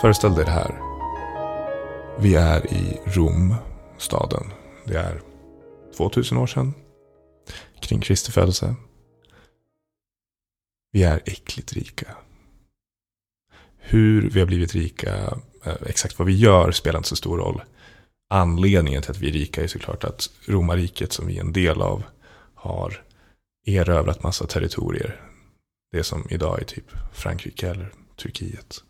Föreställ dig det här. Vi är i Rom, staden. Det är 2000 år sedan. Kring Kristi födelse. Vi är äckligt rika. Hur vi har blivit rika, eh, exakt vad vi gör spelar inte så stor roll. Anledningen till att vi är rika är såklart att romarriket som vi är en del av har erövrat massa territorier. Det som idag är typ Frankrike eller Turkiet.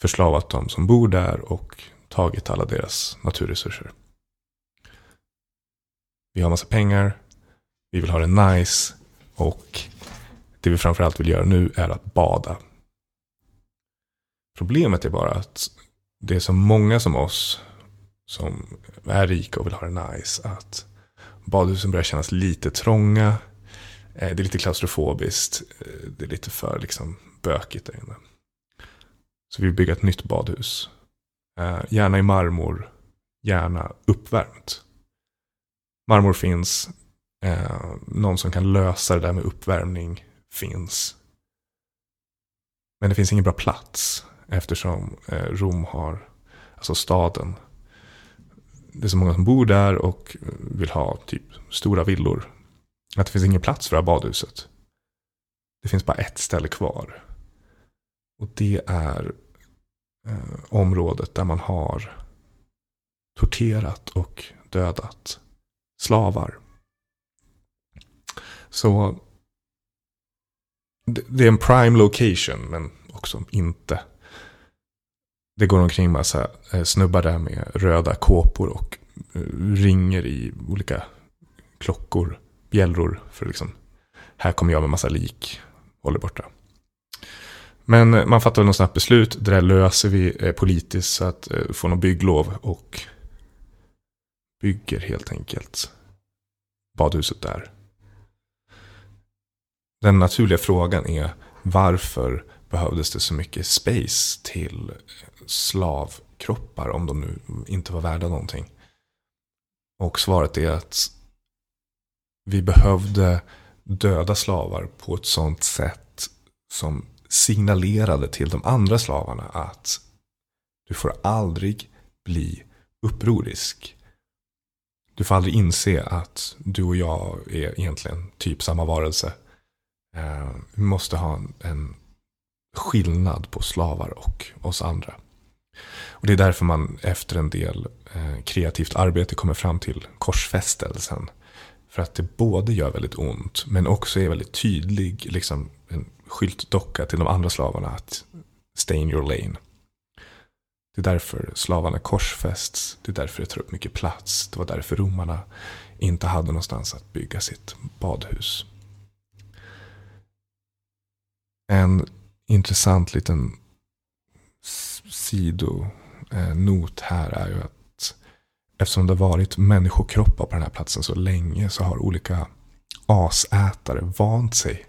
Förslavat de som bor där och tagit alla deras naturresurser. Vi har massa pengar, vi vill ha det nice och det vi framförallt vill göra nu är att bada. Problemet är bara att det är så många som oss som är rika och vill ha det nice att badhusen börjar kännas lite trånga. Eh, det är lite klaustrofobiskt. Eh, det är lite för liksom bökigt där inne. Så vi vill bygga ett nytt badhus. Eh, gärna i marmor. Gärna uppvärmt. Marmor finns. Eh, någon som kan lösa det där med uppvärmning finns. Men det finns ingen bra plats. Eftersom eh, Rom har, alltså staden, det är så många som bor där och vill ha typ stora villor. Att det finns ingen plats för det här badhuset. Det finns bara ett ställe kvar. Och det är eh, området där man har torterat och dödat slavar. Så det, det är en prime location men också inte det går omkring massa eh, snubbar där med röda kåpor och eh, ringer i olika klockor, bjällror. För liksom, här kommer jag med massa lik, håller borta. Men man fattar något snabbt beslut, det där löser vi eh, politiskt så att eh, få något bygglov och bygger helt enkelt badhuset där. Den naturliga frågan är varför behövdes det så mycket space till slavkroppar om de nu inte var värda någonting? Och svaret är att vi behövde döda slavar på ett sånt sätt som signalerade till de andra slavarna att du får aldrig bli upprorisk. Du får aldrig inse att du och jag är egentligen typ samma varelse. Eh, vi måste ha en, skillnad på slavar och oss andra. Och Det är därför man efter en del eh, kreativt arbete kommer fram till korsfästelsen. För att det både gör väldigt ont men också är väldigt tydlig, liksom en skyltdocka till de andra slavarna att stay in your lane. Det är därför slavarna korsfästs, det är därför det tar upp mycket plats. Det var därför romarna inte hade någonstans att bygga sitt badhus. En intressant liten sidonot eh, här är ju att eftersom det har varit människokroppar på den här platsen så länge så har olika asätare vant sig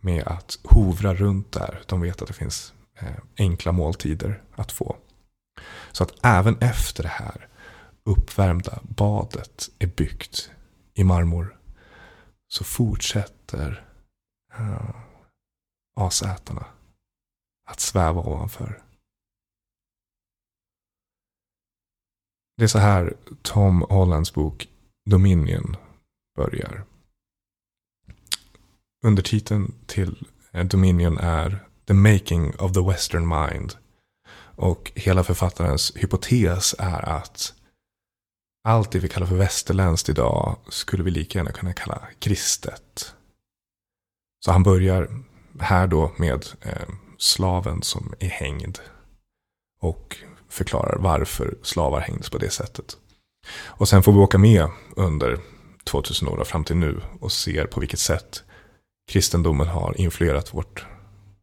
med att hovra runt där. De vet att det finns eh, enkla måltider att få. Så att även efter det här uppvärmda badet är byggt i marmor så fortsätter eh, asätarna att sväva ovanför. Det är så här Tom Hollands bok Dominion börjar. Undertiteln till eh, Dominion är The Making of the Western Mind. Och hela författarens hypotes är att allt det vi kallar för västerländskt idag skulle vi lika gärna kunna kalla kristet. Så han börjar här då med eh, slaven som är hängd. Och förklarar varför slavar hängdes på det sättet. Och sen får vi åka med under 2000 år fram till nu och ser på vilket sätt kristendomen har influerat vårt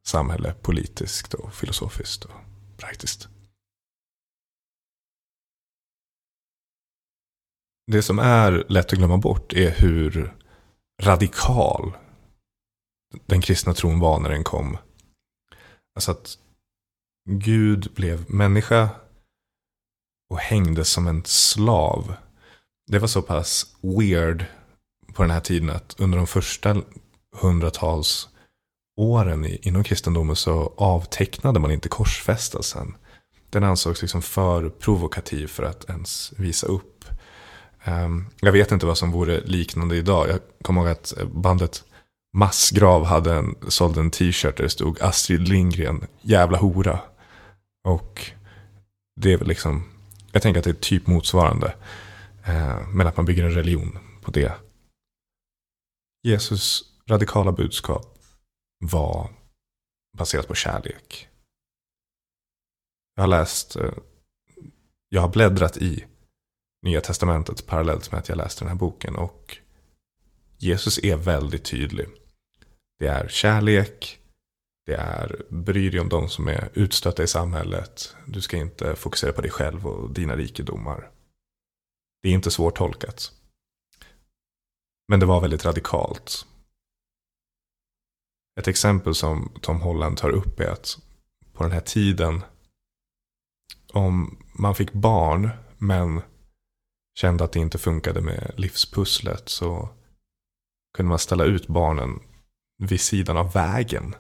samhälle politiskt och filosofiskt och praktiskt. Det som är lätt att glömma bort är hur radikal den kristna tron var när den kom. Alltså att Gud blev människa och hängdes som en slav. Det var så pass weird på den här tiden att under de första hundratals åren inom kristendomen så avtecknade man inte korsfästelsen. Den ansågs liksom för provokativ för att ens visa upp. Ehm, jag vet inte vad som vore liknande idag. Jag kommer ihåg att bandet Massgrav hade en, sålde en t-shirt där det stod Astrid Lindgren, jävla hora. Och det är väl liksom, jag tänker att det är typ motsvarande. Eh, men att man bygger en religion på det. Jesus radikala budskap var baserat på kärlek. Jag har läst, eh, jag har bläddrat i Nya Testamentet parallellt med att jag läste den här boken. Och Jesus är väldigt tydlig. Det är kärlek, det är bry dig om de som är utstötta i samhället. Du ska inte fokusera på dig själv och dina rikedomar. Det är inte svårt tolkat. Men det var väldigt radikalt. Ett exempel som Tom Holland tar upp är att på den här tiden om man fick barn men kände att det inte funkade med livspusslet så kunde man ställa ut barnen vid sidan av vägen.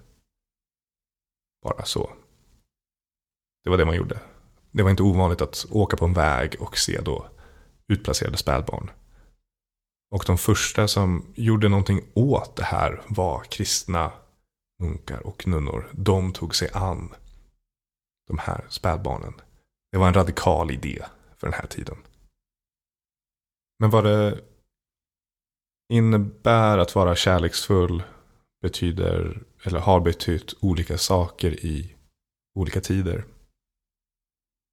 Bara så. Det var det man gjorde. Det var inte ovanligt att åka på en väg och se då utplacerade spädbarn. Och de första som gjorde någonting åt det här var kristna munkar och nunnor. De tog sig an de här spädbarnen. Det var en radikal idé för den här tiden. Men vad det innebär att vara kärleksfull betyder, eller har betytt olika saker i olika tider.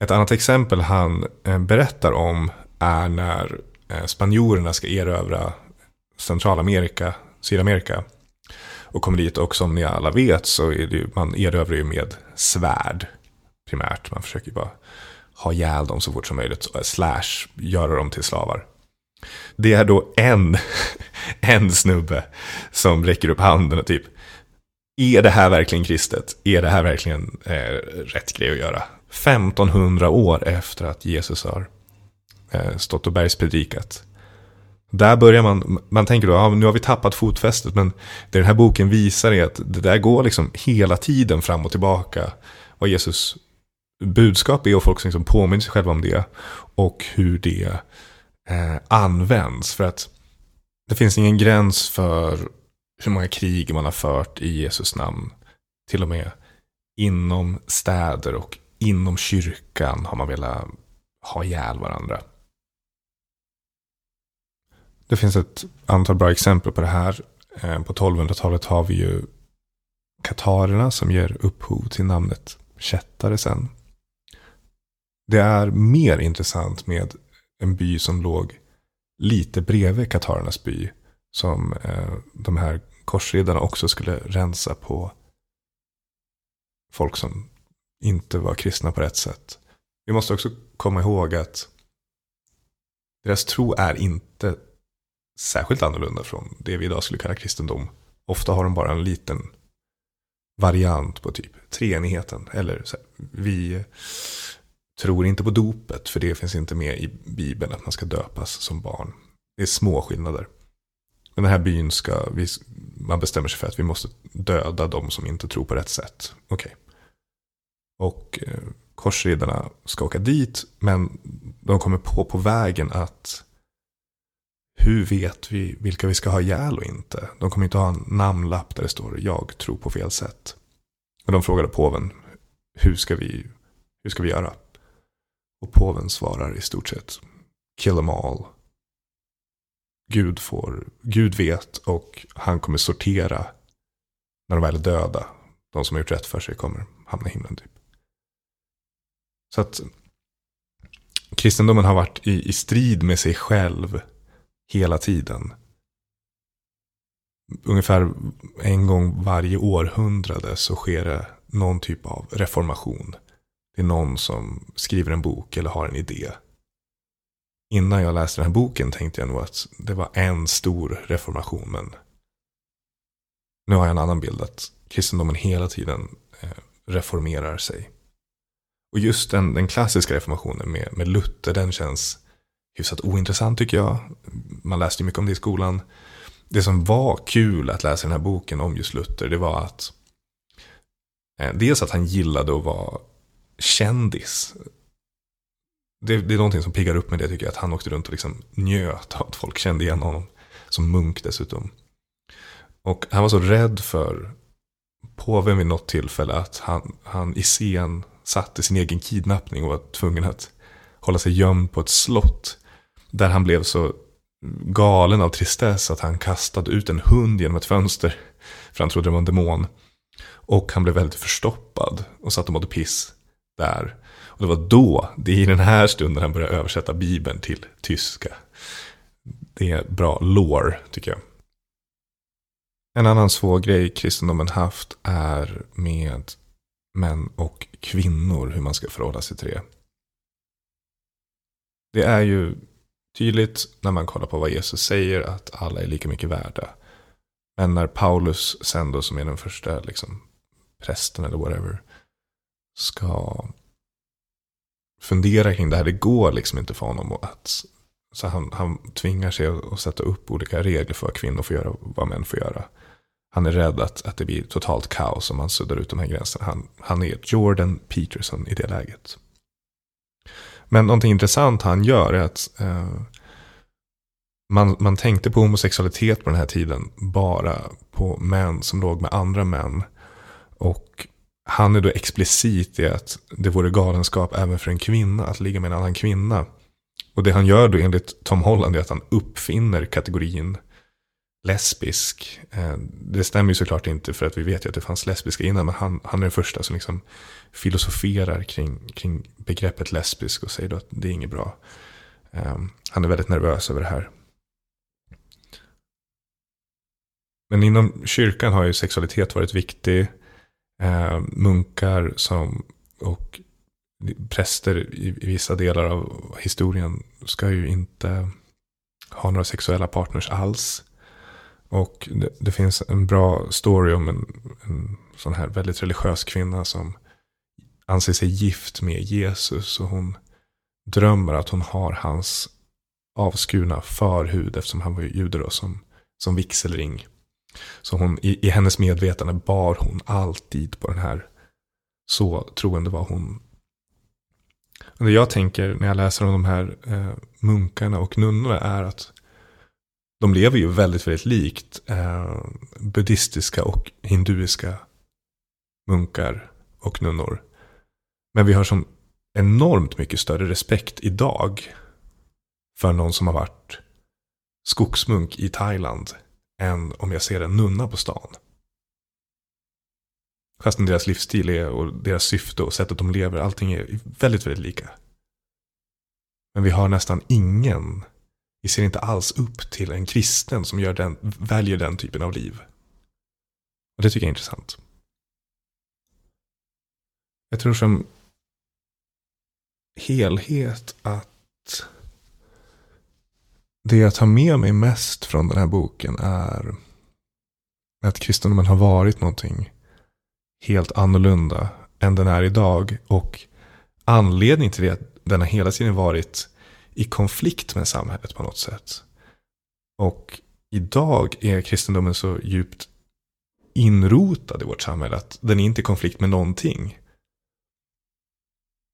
Ett annat exempel han eh, berättar om är när eh, spanjorerna ska erövra Centralamerika, Sydamerika. Och kommer dit och som ni alla vet så är det ju, man erövrar ju med svärd primärt. Man försöker bara ha ihjäl dem så fort som möjligt. Eh, slash göra dem till slavar. Det är då en, en snubbe som räcker upp handen och typ är det här verkligen kristet? Är det här verkligen eh, rätt grej att göra? 1500 år efter att Jesus har eh, stått och bergspredikat. Där börjar man, man tänker då, ja, nu har vi tappat fotfästet, men det den här boken visar är att det där går liksom hela tiden fram och tillbaka. Vad Jesus budskap är och folk liksom påminner sig själva om det. Och hur det eh, används. För att det finns ingen gräns för hur många krig man har fört i Jesus namn. Till och med inom städer och inom kyrkan har man velat ha ihjäl varandra. Det finns ett antal bra exempel på det här. Eh, på 1200-talet har vi ju katarerna som ger upphov till namnet kättare sen. Det är mer intressant med en by som låg lite bredvid katarernas by. Som eh, de här korsriddarna också skulle rensa på folk som inte var kristna på rätt sätt. Vi måste också komma ihåg att deras tro är inte särskilt annorlunda från det vi idag skulle kalla kristendom. Ofta har de bara en liten variant på typ treenigheten. Eller så här, vi tror inte på dopet, för det finns inte med i Bibeln att man ska döpas som barn. Det är små skillnader. Men den här byn ska, vi, man bestämmer sig för att vi måste döda de som inte tror på rätt sätt. Okej. Okay. Och eh, korsriddarna ska åka dit, men de kommer på på vägen att hur vet vi vilka vi ska ha ihjäl och inte? De kommer inte ha en namnlapp där det står jag tror på fel sätt. Och de frågade påven, hur ska vi, hur ska vi göra? Och påven svarar i stort sett, kill them all. Gud, får, Gud vet och han kommer sortera när de väl är döda. De som har gjort rätt för sig kommer hamna i himlen typ. Så att kristendomen har varit i, i strid med sig själv hela tiden. Ungefär en gång varje århundrade så sker det någon typ av reformation. Det är någon som skriver en bok eller har en idé. Innan jag läste den här boken tänkte jag nog att det var en stor reformation. Men nu har jag en annan bild. Att kristendomen hela tiden eh, reformerar sig. Och just den, den klassiska reformationen med, med Luther, den känns hyfsat ointressant tycker jag. Man läste ju mycket om det i skolan. det som var kul att läsa den här boken om just Luther, det var att eh, dels att han gillade att vara kändis. Det, det är någonting som piggar upp med det tycker jag, att han åkte runt och liksom njöt av att folk kände igen honom. Som munk dessutom. Och han var så rädd för påven vid något tillfälle att han, han i scen satte sin egen kidnappning och var tvungen att hålla sig gömd på ett slott. Där han blev så galen av tristess att han kastade ut en hund genom ett fönster. För han trodde det var en demon. Och han blev väldigt förstoppad och satt och mådde piss där. Och det var då, det är i den här stunden han började översätta Bibeln till tyska. Det är bra lore, tycker jag. En annan svår grej kristendomen haft är med män och kvinnor, hur man ska förhålla sig till det. Det är ju tydligt när man kollar på vad Jesus säger att alla är lika mycket värda. Men när Paulus sen då, som är den första liksom, prästen eller whatever, ska fundera kring det här, det går liksom inte för honom att så han, han tvingar sig att sätta upp olika regler för vad kvinnor får göra och vad män får göra. Han är rädd att, att det blir totalt kaos om man suddar ut de här gränserna. Han, han är Jordan Peterson i det läget. Men någonting intressant han gör är att eh, man, man tänkte på homosexualitet på den här tiden bara på män som låg med andra män. Och han är då explicit i att det vore galenskap även för en kvinna att ligga med en annan kvinna. Och det han gör då enligt Tom Holland är att han uppfinner kategorin lesbisk. Eh, det stämmer ju såklart inte för att vi vet ju att det fanns lesbiska innan. Men han, han är den första som liksom filosoferar kring, kring begreppet lesbisk och säger då att det är inget bra. Um, han är väldigt nervös över det här. Men inom kyrkan har ju sexualitet varit viktig eh, munkar som, och präster i, i vissa delar av historien ska ju inte ha några sexuella partners alls. Och det, det, finns en bra story om en, en sån här väldigt religiös kvinna som anser sig gift med Jesus. Och hon drömmer att hon har hans avskurna förhud eftersom han var jude då, som, som vigselring. Så hon, i, i hennes medvetande bar hon alltid på den här. Så troende var hon. Och det jag tänker när jag läser om de här eh, munkarna och nunnorna är att de lever ju väldigt, väldigt likt eh, buddhistiska och hinduiska munkar och nunnor. Men vi har som enormt mycket större respekt idag för någon som har varit skogsmunk i Thailand än om jag ser en nunna på stan. Fastän deras livsstil är och deras syfte och sättet de lever, allting är väldigt, väldigt lika. Men vi har nästan ingen vi ser inte alls upp till en kristen som gör den, väljer den typen av liv. Och det tycker jag är intressant. Jag tror som helhet att det jag tar med mig mest från den här boken är att kristendomen har varit någonting helt annorlunda än den är idag. Och anledningen till det är att den har hela tiden varit i konflikt med samhället på något sätt. Och idag är kristendomen så djupt inrotad i vårt samhälle att den är inte i konflikt med någonting.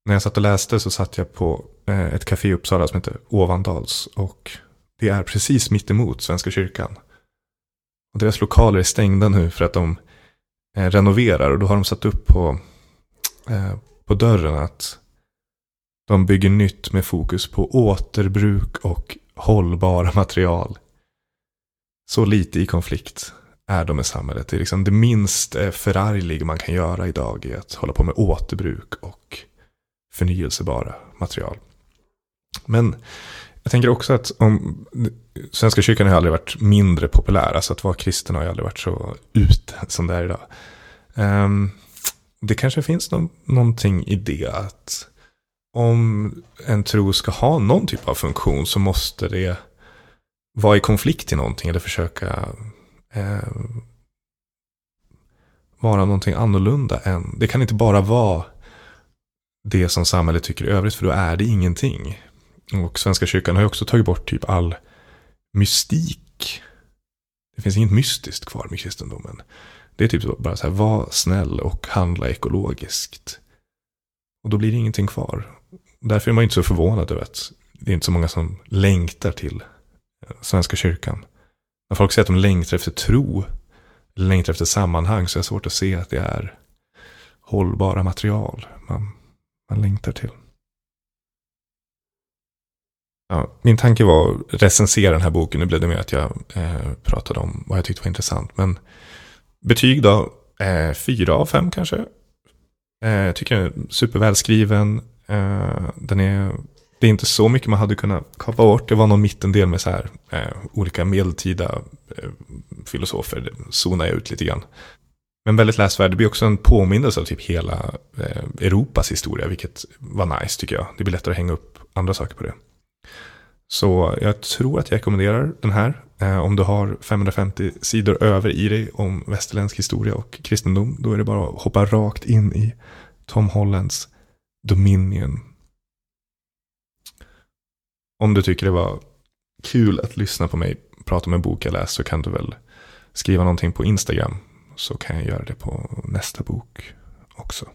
När jag satt och läste så satt jag på eh, ett café i Uppsala som heter Ovandals. Och det är precis mitt emot Svenska kyrkan. Och deras lokaler är stängda nu för att de eh, renoverar. Och då har de satt upp på, eh, på dörren att de bygger nytt med fokus på återbruk och hållbara material. Så lite i konflikt är de med samhället. Det är liksom det minst eh, förargliga man kan göra idag är att hålla på med återbruk och förnyelsebara material. Men jag tänker också att om Svenska kyrkan har aldrig varit mindre populär. Alltså att vara kristen har ju aldrig varit så ute som det är idag. Um, det kanske finns no någonting i det att om en tro ska ha någon typ av funktion så måste det vara i konflikt till någonting eller försöka eh, vara någonting annorlunda än. Det kan inte bara vara det som samhället tycker i övrigt för då är det ingenting. Och Svenska kyrkan har ju också tagit bort typ all mystik Det finns inget mystiskt kvar med kristendomen. Det är typ bara så här, var snäll och handla ekologiskt. Och då blir det ingenting kvar. Därför är man inte så förvånad över att det är inte så många som längtar till eh, Svenska kyrkan. När folk säger att de längtar efter tro, längtar efter sammanhang, så är det svårt att se att det är hållbara material man, man längtar till. Ja, min tanke var att recensera den här boken. Nu blev det mer att jag eh, pratade om vad jag tyckte var intressant. Men betyg då? Eh, fyra av fem kanske. Eh, jag tycker den är supervälskriven. Eh, den är, det är inte så mycket man hade kunnat kapa bort. Det var någon mittendel med så här, eh, olika medeltida eh, filosofer. Det zonar jag ut lite grann. Men väldigt läsvärd. Det blir också en påminnelse av typ hela eh, Europas historia. Vilket var nice tycker jag. Det blir lättare att hänga upp andra saker på det. Så jag tror att jag rekommenderar den här. Eh, om du har 550 sidor över i dig om västerländsk historia och kristendom. Då är det bara att hoppa rakt in i Tom Hollands Dominion. Om du tycker det var kul att lyssna på mig prata om en bok jag läst så kan du väl skriva någonting på Instagram. Så kan jag göra det på nästa bok också.